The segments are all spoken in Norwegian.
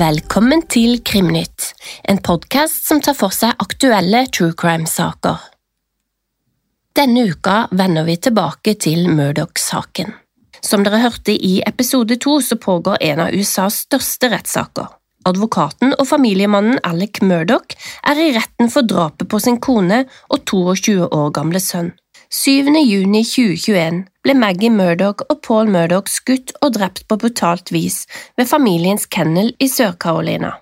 Velkommen til Krimnytt, en podkast som tar for seg aktuelle true crime-saker. Denne uka vender vi tilbake til Murdoch-saken. Som dere hørte i episode to, så pågår en av USAs største rettssaker. Advokaten og familiemannen Alec Murdoch er i retten for drapet på sin kone og 22 år gamle sønn. 7. juni 2021 ble Maggie Murdoch og Paul Murdoch skutt og drept på brutalt vis ved familiens kennel i Sør-Carolina.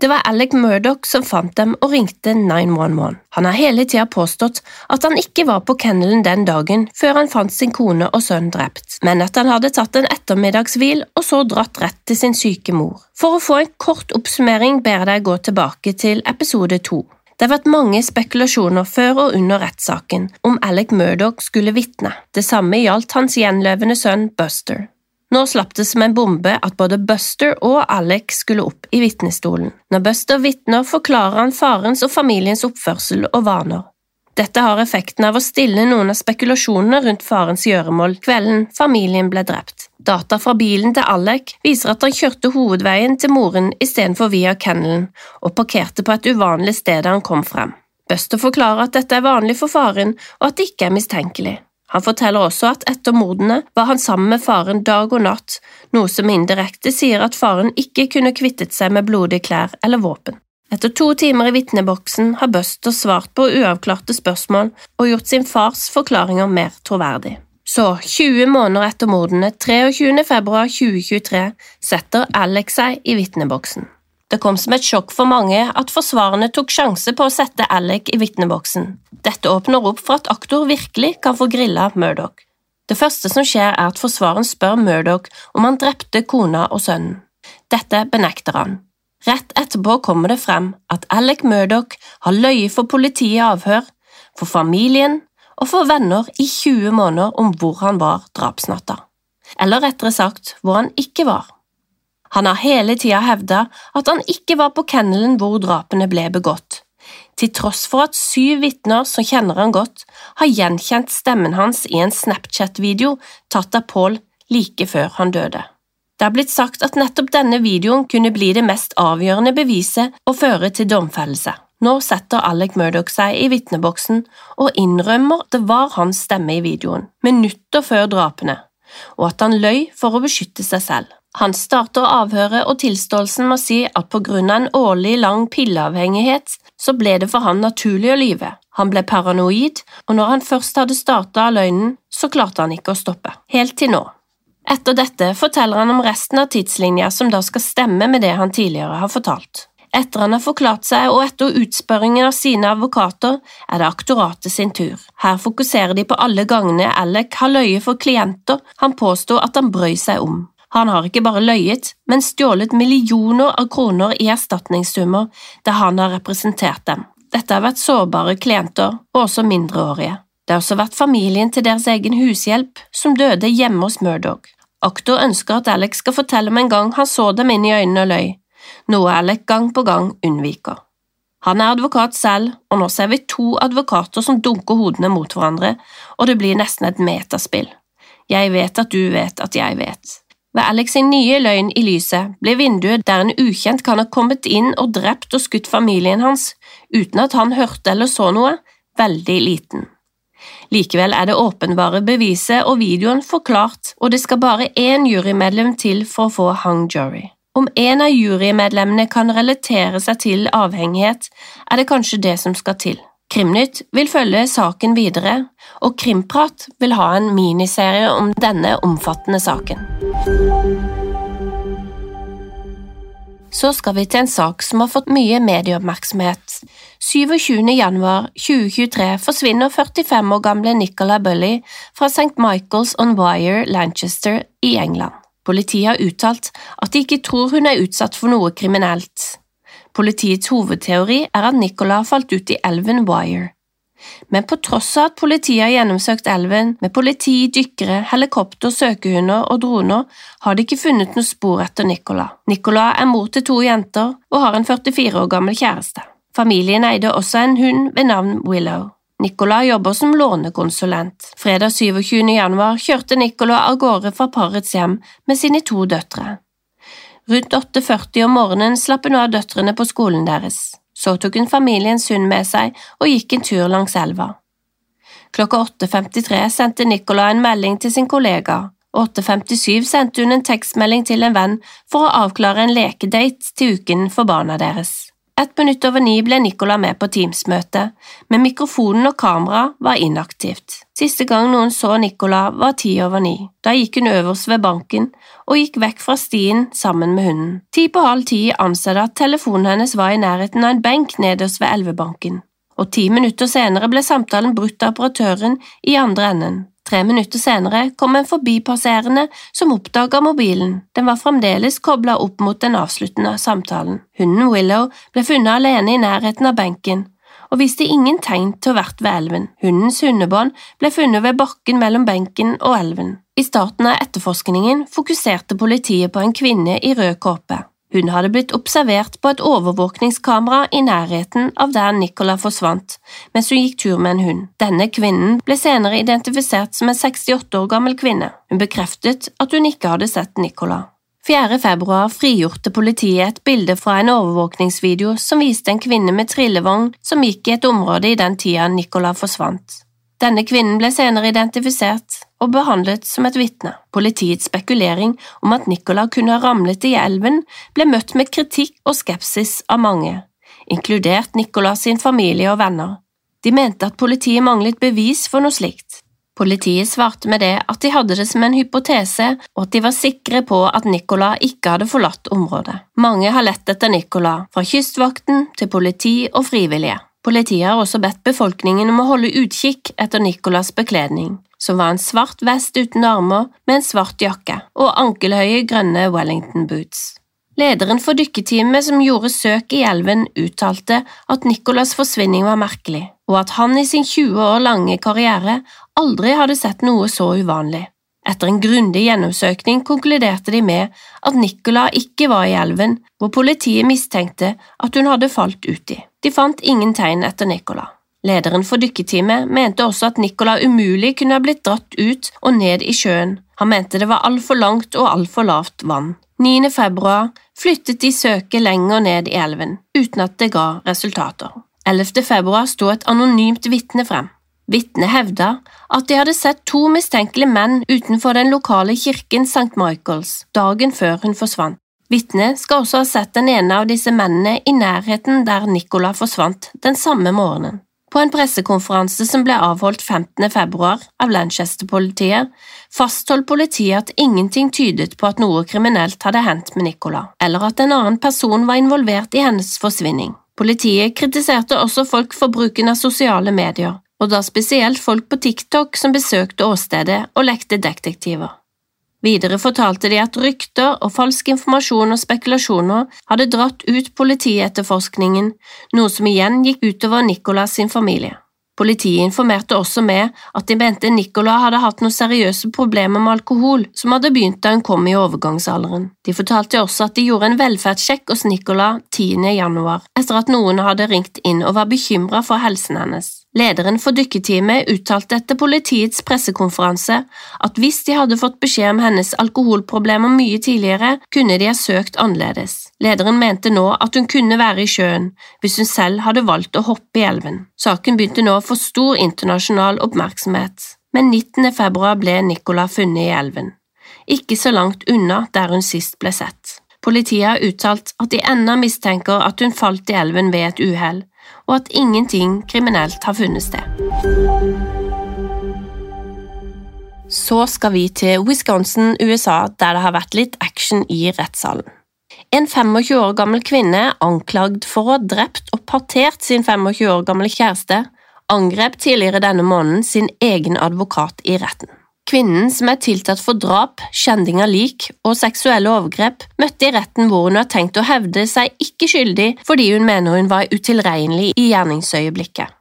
Det var Alec Murdoch som fant dem og ringte 911. Han har hele tida påstått at han ikke var på kennelen den dagen før han fant sin kone og sønn drept, men at han hadde tatt en ettermiddagshvil og så dratt rett til sin syke mor. For å få en kort oppsummering ber jeg deg gå tilbake til episode to. Det har vært mange spekulasjoner før og under rettssaken om Alec Murdoch skulle vitne. Det samme gjaldt hans gjenlevende sønn Buster. Nå slapp det som en bombe at både Buster og Alec skulle opp i vitnestolen. Når Buster vitner, forklarer han farens og familiens oppførsel og vaner. Dette har effekten av å stille noen av spekulasjonene rundt farens gjøremål kvelden familien ble drept. Data fra bilen til Alec viser at han kjørte hovedveien til moren istedenfor via kennelen, og parkerte på et uvanlig sted da han kom frem. Buster forklarer at dette er vanlig for faren, og at det ikke er mistenkelig. Han forteller også at etter mordene var han sammen med faren dag og natt, noe som indirekte sier at faren ikke kunne kvittet seg med blodige klær eller våpen. Etter to timer i vitneboksen har Buster svart på uavklarte spørsmål og gjort sin fars forklaringer mer troverdig. Så, 20 måneder etter mordene, 23. februar 2023, setter Alex seg i vitneboksen. Det kom som et sjokk for mange at forsvarerne tok sjanse på å sette Alec i vitneboksen. Dette åpner opp for at aktor virkelig kan få grilla Murdoch. Det første som skjer, er at forsvaren spør Murdoch om han drepte kona og sønnen. Dette benekter han. Rett etterpå kommer det frem at Alec Murdoch har løyet for politiet i avhør, for familien og for venner i 20 måneder om hvor han var drapsnatta. Eller rettere sagt, hvor han ikke var. Han har hele tida hevda at han ikke var på kennelen hvor drapene ble begått, til tross for at syv vitner som kjenner han godt, har gjenkjent stemmen hans i en Snapchat-video tatt av Paul like før han døde. Det er blitt sagt at nettopp denne videoen kunne bli det mest avgjørende beviset og føre til domfellelse. Nå setter Alec Murdoch seg i vitneboksen og innrømmer det var hans stemme i videoen, minutter før drapene, og at han løy for å beskytte seg selv. Han starter avhøret og tilståelsen med å si at på grunn av en årlig lang pilleavhengighet så ble det for han naturlig å lyve. Han ble paranoid, og når han først hadde starta løgnen, så klarte han ikke å stoppe. Helt til nå. Etter dette forteller han om resten av tidslinja som da skal stemme med det han tidligere har fortalt. Etter han har forklart seg og etter utspørringen av sine advokater, er det aktoratet sin tur. Her fokuserer de på alle gangene Alec har løyet for klienter han påstår at han brøy seg om. Han har ikke bare løyet, men stjålet millioner av kroner i erstatningssummer der han har representert dem. Dette har vært sårbare klienter og også mindreårige. Det har også vært familien til deres egen hushjelp som døde hjemme hos Murdoch. Aktor ønsker at Alex skal fortelle om en gang han så dem inn i øynene og løy, noe Alec gang på gang unnviker. Han er advokat selv, og nå ser vi to advokater som dunker hodene mot hverandre, og det blir nesten et metaspill. Jeg vet at du vet at jeg vet. Ved Alex sin nye løgn i lyset ble vinduet der en ukjent kan ha kommet inn og drept og skutt familien hans, uten at han hørte eller så noe, veldig liten. Likevel er det åpenbare beviset og videoen forklart, og det skal bare én jurymedlem til for å få hung jury. Om en av jurymedlemmene kan relatere seg til avhengighet, er det kanskje det som skal til. Krimnytt vil følge saken videre, og Krimprat vil ha en miniserie om denne omfattende saken. Så skal vi til en sak som har fått mye medieoppmerksomhet. 27. januar 2023 forsvinner 45 år gamle Nicola Bully fra St. Michael's on Wire, Lanchester i England. Politiet har uttalt at de ikke tror hun er utsatt for noe kriminelt. Politiets hovedteori er at Nicola falt ut i elven Wire. Men på tross av at politiet har gjennomsøkt elven med politi, dykkere, helikopter, søkehunder og droner, har de ikke funnet noe spor etter Nicola. Nicola er mor til to jenter og har en 44 år gammel kjæreste. Familien eide også en hund ved navn Willow. Nicola jobber som lånekonsulent. Fredag 27. januar kjørte Nicola av gårde fra parets hjem med sine to døtre. Rundt 8.40 om morgenen slapp hun av døtrene på skolen deres. Så tok hun familiens hund med seg og gikk en tur langs elva. Klokka 8.53 sendte Nicola en melding til sin kollega, og 8.57 sendte hun en tekstmelding til en venn for å avklare en lekedate til uken for barna deres. Ett minutt over ni ble Nicola med på Teams-møte, men mikrofonen og kamera var inaktivt. Siste gang noen så Nicola var ti over ni. Da gikk hun øverst ved banken og gikk vekk fra stien sammen med hunden. Ti på halv ti anser det at telefonen hennes var i nærheten av en benk nederst ved elvebanken, og ti minutter senere ble samtalen brutt av operatøren i andre enden. Tre minutter senere kom en forbipasserende som oppdaga mobilen. Den var fremdeles kobla opp mot den avsluttende samtalen. Hunden Willow ble funnet alene i nærheten av benken og viste ingen tegn til å ha vært ved elven. Hundens hundebånd ble funnet ved bakken mellom benken og elven. I starten av etterforskningen fokuserte politiet på en kvinne i rød kåpe. Hun hadde blitt observert på et overvåkningskamera i nærheten av der Nicola forsvant, mens hun gikk tur med en hund. Denne kvinnen ble senere identifisert som en 68 år gammel kvinne. Hun bekreftet at hun ikke hadde sett Nicola. 4. februar frigjorte politiet et bilde fra en overvåkningsvideo som viste en kvinne med trillevogn som gikk i et område i den tida Nicola forsvant. Denne kvinnen ble senere identifisert og behandlet som et vitne. Politiets spekulering om at Nicola kunne ha ramlet i elven, ble møtt med kritikk og skepsis av mange, inkludert Nicola sin familie og venner. De mente at politiet manglet bevis for noe slikt. Politiet svarte med det at de hadde det som en hypotese, og at de var sikre på at Nicola ikke hadde forlatt området. Mange har lett etter Nicola, fra kystvakten til politi og frivillige. Politiet har også bedt befolkningen om å holde utkikk etter Nicolas bekledning, som var en svart vest uten armer med en svart jakke og ankelhøye grønne Wellington boots. Lederen for dykketeamet som gjorde søk i elven, uttalte at Nicolas' forsvinning var merkelig, og at han i sin 20 år lange karriere aldri hadde sett noe så uvanlig. Etter en grundig gjennomsøkning konkluderte de med at Nicola ikke var i elven, hvor politiet mistenkte at hun hadde falt uti. De fant ingen tegn etter Nicola. Lederen for dykketeamet mente også at Nicola umulig kunne ha blitt dratt ut og ned i sjøen, han mente det var altfor langt og altfor lavt vann. 9. februar flyttet de søket lenger ned i elven, uten at det ga resultater. 11. februar sto et anonymt vitne frem. Vitnet hevda at de hadde sett to mistenkelige menn utenfor den lokale kirken St. Michaels dagen før hun forsvant. Vitnet skal også ha sett den ene av disse mennene i nærheten der Nicola forsvant den samme morgenen. På en pressekonferanse som ble avholdt 15. februar av Lanchester-politiet, fastholdt politiet at ingenting tydet på at noe kriminelt hadde hendt med Nicola, eller at en annen person var involvert i hennes forsvinning. Politiet kritiserte også folk for bruken av sosiale medier, og da spesielt folk på TikTok som besøkte åstedet og lekte detektiver. Videre fortalte de at rykter og falsk informasjon og spekulasjoner hadde dratt ut politietterforskningen, noe som igjen gikk utover Nicolas sin familie. Politiet informerte også med at de mente Nicola hadde hatt noen seriøse problemer med alkohol som hadde begynt da hun kom i overgangsalderen. De fortalte også at de gjorde en velferdssjekk hos Nicola 10. januar, etter at noen hadde ringt inn og var bekymra for helsen hennes. Lederen for dykketeamet uttalte etter politiets pressekonferanse at hvis de hadde fått beskjed om hennes alkoholproblemer mye tidligere, kunne de ha søkt annerledes. Lederen mente nå at hun kunne være i sjøen hvis hun selv hadde valgt å hoppe i elven. Saken begynte nå å få stor internasjonal oppmerksomhet, men 19. februar ble Nicola funnet i elven, ikke så langt unna der hun sist ble sett. Politiet har uttalt at de ennå mistenker at hun falt i elven ved et uhell, og at ingenting kriminelt har funnet sted. Så skal vi til Wisconsin, USA, der det har vært litt action i rettssalen. En 25 år gammel kvinne anklagd for å ha drept og partert sin 25 år gamle kjæreste, angrep tidligere denne måneden sin egen advokat i retten. Kvinnen, som er tiltatt for drap, skjending av lik og seksuelle overgrep, møtte i retten hvor hun har tenkt å hevde seg ikke skyldig fordi hun mener hun var utilregnelig i gjerningsøyeblikket.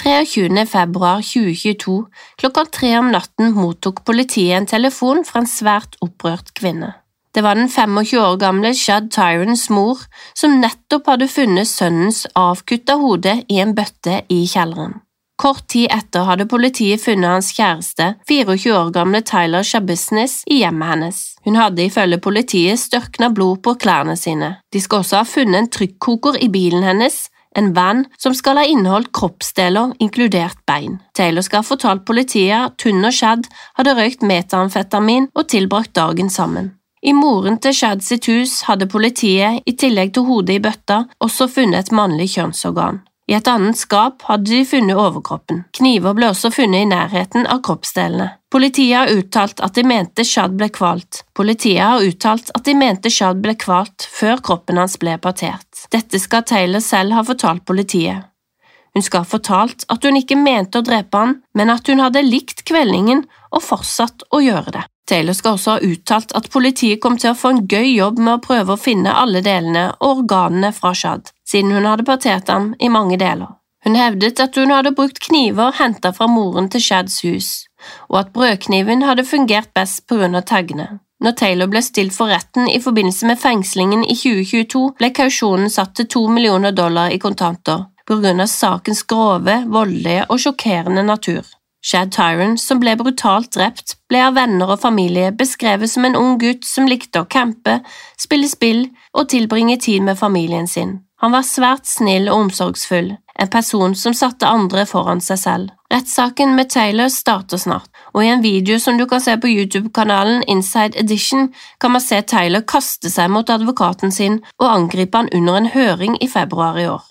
23. februar 2022 klokka tre om natten mottok politiet en telefon fra en svært opprørt kvinne. Det var den 25 år gamle Shad Tyrons mor som nettopp hadde funnet sønnens avkutta hode i en bøtte i kjelleren. Kort tid etter hadde politiet funnet hans kjæreste, 24 år gamle Tyler Shabisnes, i hjemmet hennes. Hun hadde ifølge politiet størkna blod på klærne sine. De skal også ha funnet en trykkoker i bilen hennes, en van som skal ha inneholdt kroppsdeler, inkludert bein. Taylor skal ha fortalt politiet at hun og Shad hadde røykt metamfetamin og tilbrakt dagen sammen. I moren til Shad sitt hus hadde politiet, i tillegg til hodet i bøtta, også funnet et mannlig kjønnsorgan. I et annet skap hadde de funnet overkroppen. Kniver ble også funnet i nærheten av kroppsdelene. Politiet har uttalt at de mente Shad ble kvalt. Politiet har uttalt at de mente Shad ble kvalt før kroppen hans ble partert. Dette skal Taylor selv ha fortalt politiet. Hun skal ha fortalt at hun ikke mente å drepe han, men at hun hadde likt kveldingen og fortsatt å gjøre det. Taylor skal også ha uttalt at politiet kom til å få en gøy jobb med å prøve å finne alle delene og organene fra Shad, siden hun hadde partert ham i mange deler. Hun hevdet at hun hadde brukt kniver hentet fra moren til Shads hus, og at brødkniven hadde fungert best på grunn av taggene. Når Taylor ble stilt for retten i forbindelse med fengslingen i 2022, ble kausjonen satt til to millioner dollar i kontanter, på grunn av sakens grove, voldelige og sjokkerende natur. Shad Tyron, som ble brutalt drept, ble av venner og familie beskrevet som en ung gutt som likte å campe, spille spill og tilbringe tid med familien sin. Han var svært snill og omsorgsfull, en person som satte andre foran seg selv. Rettssaken med Taylor starter snart, og i en video som du kan se på YouTube-kanalen Inside Edition, kan man se Taylor kaste seg mot advokaten sin og angripe han under en høring i februar i år.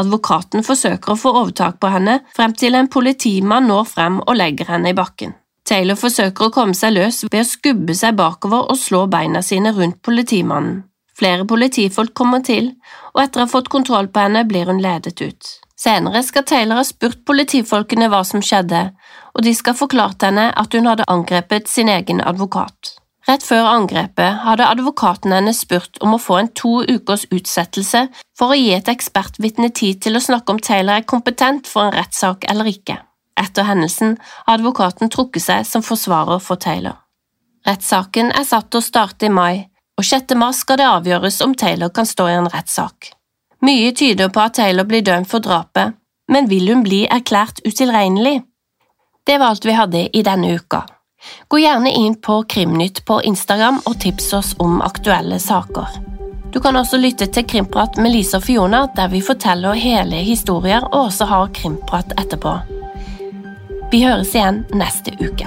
Advokaten forsøker å få overtak på henne frem til en politimann når frem og legger henne i bakken. Taylor forsøker å komme seg løs ved å skubbe seg bakover og slå beina sine rundt politimannen. Flere politifolk kommer til, og etter å ha fått kontroll på henne blir hun ledet ut. Senere skal Taylor ha spurt politifolkene hva som skjedde, og de skal forklart henne at hun hadde angrepet sin egen advokat. Rett før angrepet hadde advokaten hennes spurt om å få en to ukers utsettelse for å gi et ekspertvitne tid til å snakke om Taylor er kompetent for en rettssak eller ikke. Etter hendelsen har advokaten trukket seg som forsvarer for Taylor. Rettssaken er satt til å starte i mai, og 6. mars skal det avgjøres om Taylor kan stå i en rettssak. Mye tyder på at Taylor blir dømt for drapet, men vil hun bli erklært utilregnelig? Det var alt vi hadde i denne uka. Gå gjerne inn på Krimnytt på Instagram og tips oss om aktuelle saker. Du kan også lytte til Krimprat med Lise og Fiona, der vi forteller hele historier og også har krimprat etterpå. Vi høres igjen neste uke.